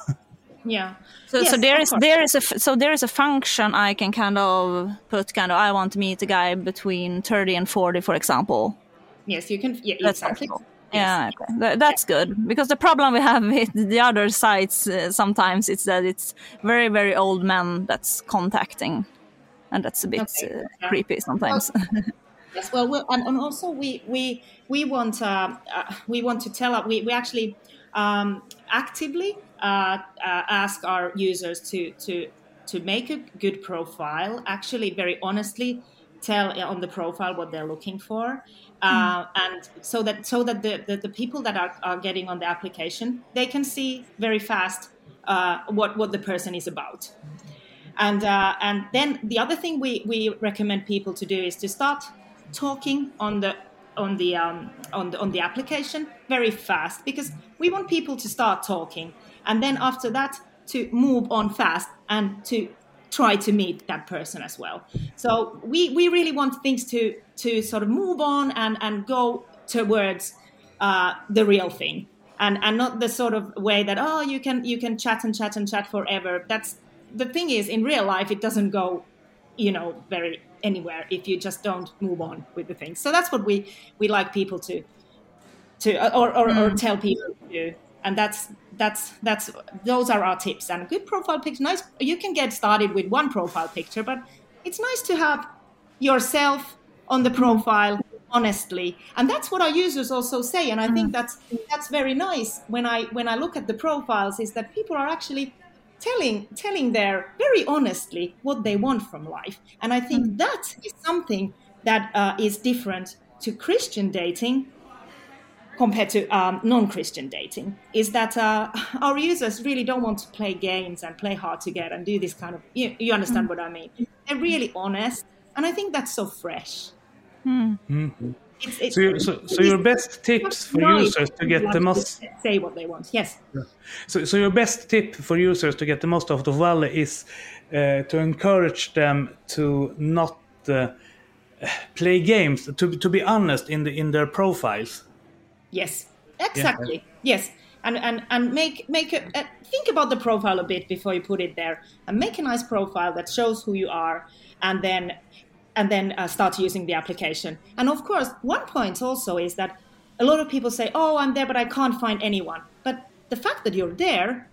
yeah so yes, so there is there is a so there is a function i can kind of put kind of i want to meet a guy between 30 and 40 for example yes you can yeah, That's exactly cool. Yeah okay. that's good because the problem we have with the other sites uh, sometimes is that it's very very old men that's contacting and that's a bit okay. uh, creepy sometimes yes well, well and, and, also we we we want uh, uh we want to tell we, we actually um, actively uh, uh, ask our users to to to make a good profile. Actually, very honestly, tell on the profile what they're looking for, uh, and so that so that the, the, the, people that are, are getting on the application they can see very fast uh, what what the person is about. And uh, and then the other thing we, we recommend people to do is to start talking on the on the um, on the on the application very fast because we want people to start talking and then after that to move on fast and to try to meet that person as well. So we we really want things to to sort of move on and and go towards uh, the real thing. And and not the sort of way that oh you can you can chat and chat and chat forever. That's the thing is in real life it doesn't go you know very anywhere if you just don't move on with the things so that's what we we like people to to or or, mm. or tell people to do and that's that's that's those are our tips and good profile picture nice you can get started with one profile picture but it's nice to have yourself on the profile honestly and that's what our users also say and i think mm. that's that's very nice when i when i look at the profiles is that people are actually telling telling their very honestly what they want from life and i think mm. that is something that uh, is different to christian dating compared to um, non-Christian dating is that uh, our users really don't want to play games and play hard to get and do this kind of you, you understand mm-hmm. what I mean. They're really honest, and I think that's so fresh. Mm. Mm-hmm. It's, it's, so, you, so, so your best tips for users to get the most say what they want. Yes. Yeah. So, so your best tip for users to get the most out of Valo is uh, to encourage them to not uh, play games. To to be honest in the in their profiles Yes, exactly. Yeah. Yes, and and and make make a, a, think about the profile a bit before you put it there, and make a nice profile that shows who you are, and then and then uh, start using the application. And of course, one point also is that a lot of people say, "Oh, I'm there, but I can't find anyone." But the fact that you're there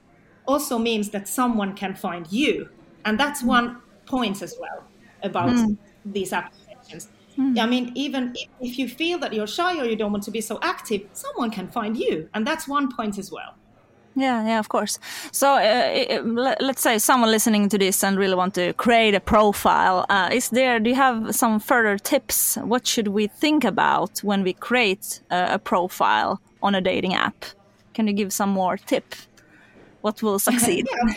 also means that someone can find you, and that's one point as well about mm. these applications Mm. I mean, even if, if you feel that you're shy or you don't want to be so active, someone can find you, and that's one point as well. Yeah, yeah, of course. So, uh, let's say someone listening to this and really want to create a profile. Uh, is there? Do you have some further tips? What should we think about when we create a, a profile on a dating app? Can you give some more tip? What will succeed? yeah,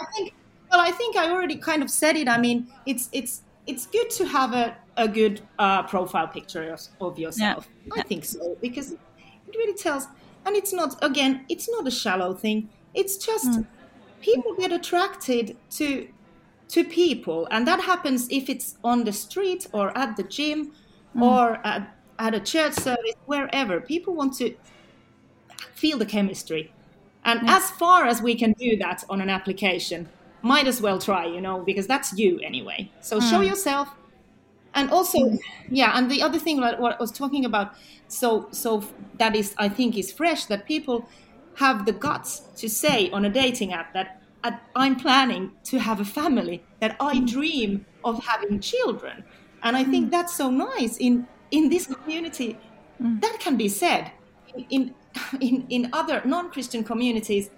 I think. Well, I think I already kind of said it. I mean, it's it's it's good to have a a good uh, profile picture of yourself. Yeah. I yeah. think so because it really tells and it's not again it's not a shallow thing it's just mm. people get attracted to to people and that happens if it's on the street or at the gym mm. or at, at a church service wherever people want to feel the chemistry and mm. as far as we can do that on an application might as well try you know because that's you anyway so show hmm. yourself and also mm-hmm. yeah and the other thing that what I was talking about so so that is i think is fresh that people have the guts to say on a dating app that i'm planning to have a family that i mm-hmm. dream of having children. And i think mm-hmm. that's so nice in in this community. Mm. That can be said in in in other non-christian communities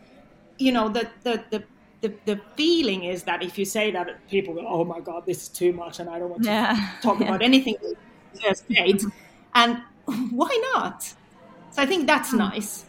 you know the the, the the, the feeling is that if you say that, people go, "Oh my God, this is too much," and I don't want to yeah. talk yeah. about anything made. And why not? So I think that's hmm. nice.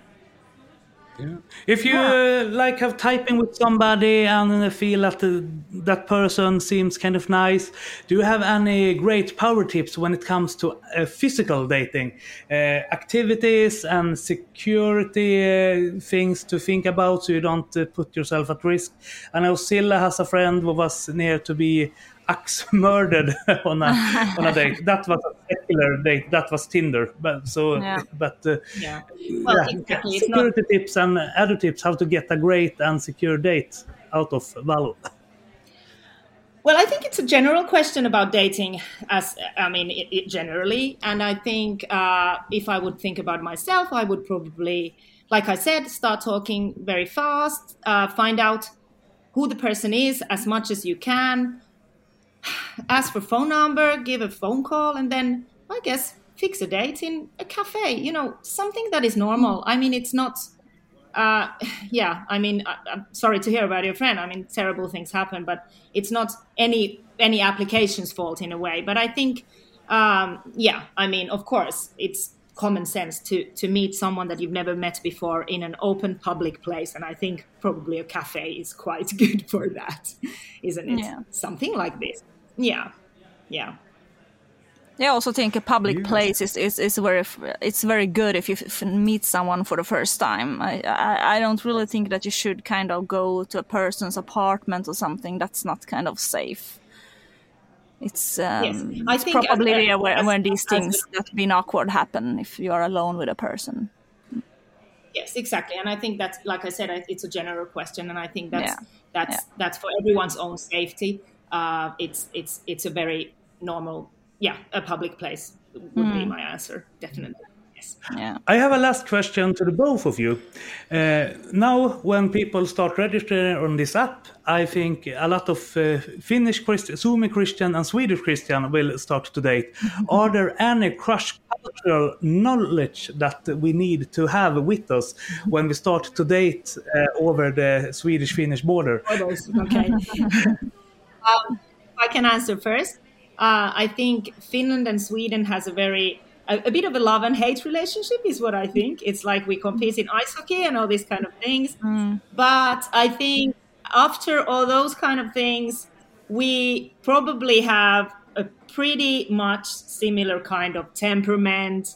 Yeah. If you yeah. uh, like have typing with somebody and feel that the, that person seems kind of nice, do you have any great power tips when it comes to uh, physical dating, uh, activities and security uh, things to think about so you don't uh, put yourself at risk? I know Cilla has a friend who was near to be axe murdered on a on a date. That was a secular date. That was Tinder. But so, yeah. but uh, yeah, well, yeah. Exactly. security not... tips and other tips how to get a great and secure date out of Valo. Well, I think it's a general question about dating, as I mean, it, it generally. And I think uh, if I would think about myself, I would probably, like I said, start talking very fast, uh, find out who the person is as much as you can, ask for phone number, give a phone call, and then I guess fix a date in a cafe. You know, something that is normal. I mean, it's not. Uh, yeah, I mean, I, am sorry to hear about your friend. I mean, terrible things happen, but it's not any any application's fault in a way. But I think, um, yeah, I mean, of course, it's common sense to to meet someone that you've never met before in an open public place and i think probably a cafe is quite good for that isn't it yeah. something like this yeah yeah I also think a public yes. place is, is, is very it's very good if you f- meet someone for the first time. I, I, I don't really think that you should kind of go to a person's apartment or something. That's not kind of safe. It's um, yes. I it's think probably as, where, as, when these things that been awkward happen if you are alone with a person. Yes, exactly, and I think that's like I said, it's a general question, and I think that's yeah. that's yeah. that's for everyone's own safety uh, it's it's it's a very normal, yeah, a public place would mm. be hmm. my answer, definitely. Yeah. I have a last question to the both of you. Uh, now, when people start registering on this app, I think a lot of uh, Finnish Christian, Suomi Christian, and Swedish Christian will start to date. Are there any cross cultural knowledge that we need to have with us when we start to date uh, over the Swedish Finnish border? Okay. Um, I can answer first. Uh, I think Finland and Sweden has a very a, a, bit of a love and hate relationship is what I think. It's like we compete in ice hockey and all these kind of things. Mm. But I think after all those kind of things, we probably have a pretty much similar kind of temperament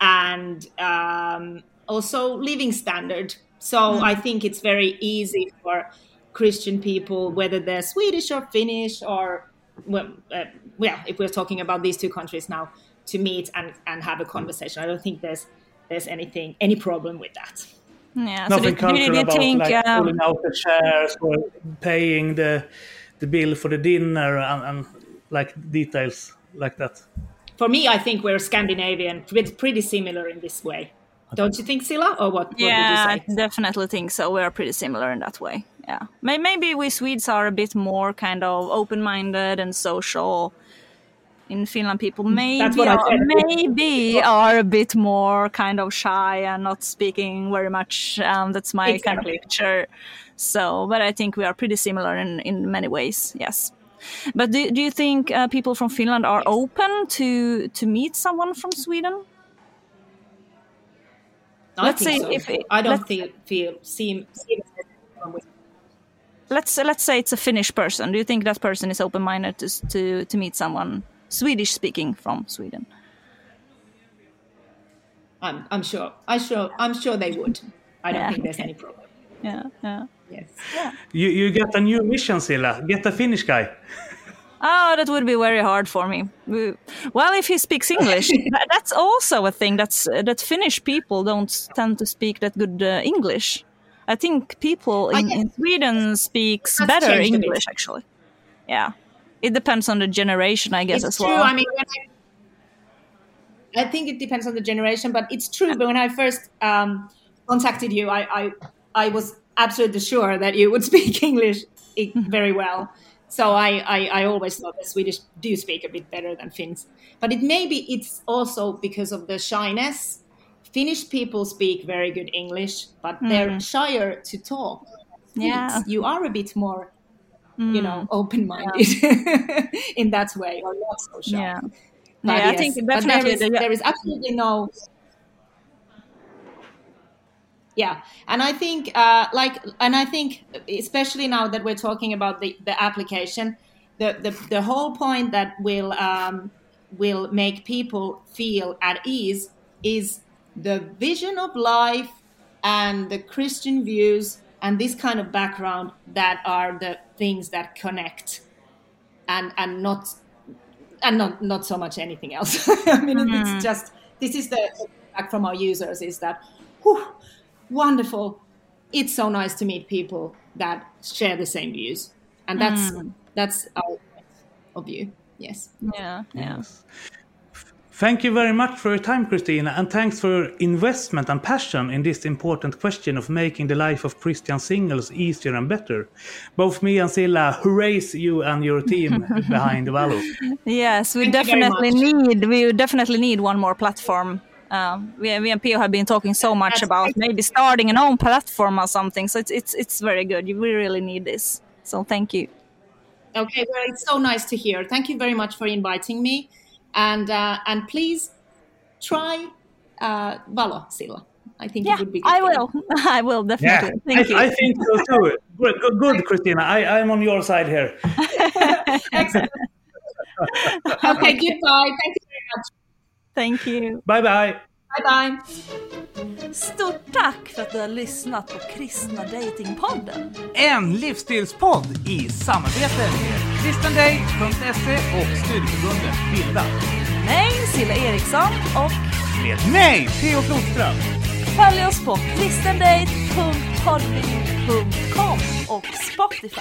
and um, also living standard. So mm. I think it's very easy for Christian people, whether they're Swedish or Finnish or well, uh, well, if we're talking about these two countries now, to meet and, and have a conversation. I don't think there's there's anything any problem with that. Yeah, Nothing so cultural about think, like um, pulling out the chairs or paying the the bill for the dinner and, and like details like that. For me, I think we're Scandinavian, pretty similar in this way. Don't you think, Cilla? Or what? Would you say? Yeah, what I definitely think so. We are pretty similar in that way yeah maybe we swedes are a bit more kind of open-minded and social in Finland people maybe are, maybe are a bit more kind of shy and not speaking very much. Um, that's my exactly. kind of picture. So, but I think we are pretty similar in, in many ways. Yes. But do, do you think uh, people from Finland are open to to meet someone from Sweden? I let's say so. if it, I don't feel feel seem, seem let's let's say it's a Finnish person. Do you think that person is open minded to to to meet someone Swedish speaking from Sweden? I'm I'm sure. I sure I'm sure they would. I don't yeah. think there's any problem. Yeah, yeah. Yes. Yeah. You you get a new mission, Cilla. Get a Finnish guy. Oh, that would be very hard for me. Well, if he speaks English, that's also a thing. That's that Finnish people don't tend to speak that good uh, English. I think people in, in Sweden speaks that's better English, actually. Yeah, it depends on the generation, I guess, it's as true. well. I mean, I, I, think it depends on the generation, but it's true. But when I first um, contacted you, I, I I was absolutely sure that you would speak English very well. So I, I, I, always thought the Swedish do speak a bit better than Finns. But it maybe it's also because of the shyness. Finnish people speak very good English, but mm. they're shyer to talk. Yeah. You are a bit more, mm. you know, open minded yeah. in that way, or not so shy. Yeah. But yeah, yes, I think definitely there is, there is absolutely no yeah and i think uh, like and i think especially now that we're talking about the, the application the, the, the whole point that will um, will make people feel at ease is the vision of life and the christian views and this kind of background that are the things that connect and and not and not not so much anything else i mean mm-hmm. it's just this is the feedback from our users is that whew, wonderful. It's so nice to meet people that share the same views, and that's mm. that's our of view. Yes. Yeah. Yeah. Yes. Thank you very much for your time, Kristiina, and thanks for your investment and passion in this important question of making the life of Christian singles easier and better. Both me and Cilla hurrays you and your team behind Valo. Yes, we Thank definitely need we definitely need one more platform um, we, we and P.O have been talking so much That's about maybe starting an own platform or something. So it's it's it's very good. We really need this. So thank you. Okay, well, it's so nice to hear. Thank you very much for inviting me, and uh, and please try uh, Valo Cilla. I think yeah, it would be. Good I will. I will definitely. Yeah, Thank I, you. I think so too. Good, good, Kristiina. I, I'm on your side here. Excellent. okay, goodbye. Thank you very much. Thank you. Bye bye. Bye bye. Stort tack för att du har lyssnat på Kristna Datingpodden. En livsstilspodd i samarbete med kristendate.se och studieförbundet Bilda. Med mig Silla Eriksson och med mig Theo Flodström. Följ oss på kristendate.podbean.com och Spotify.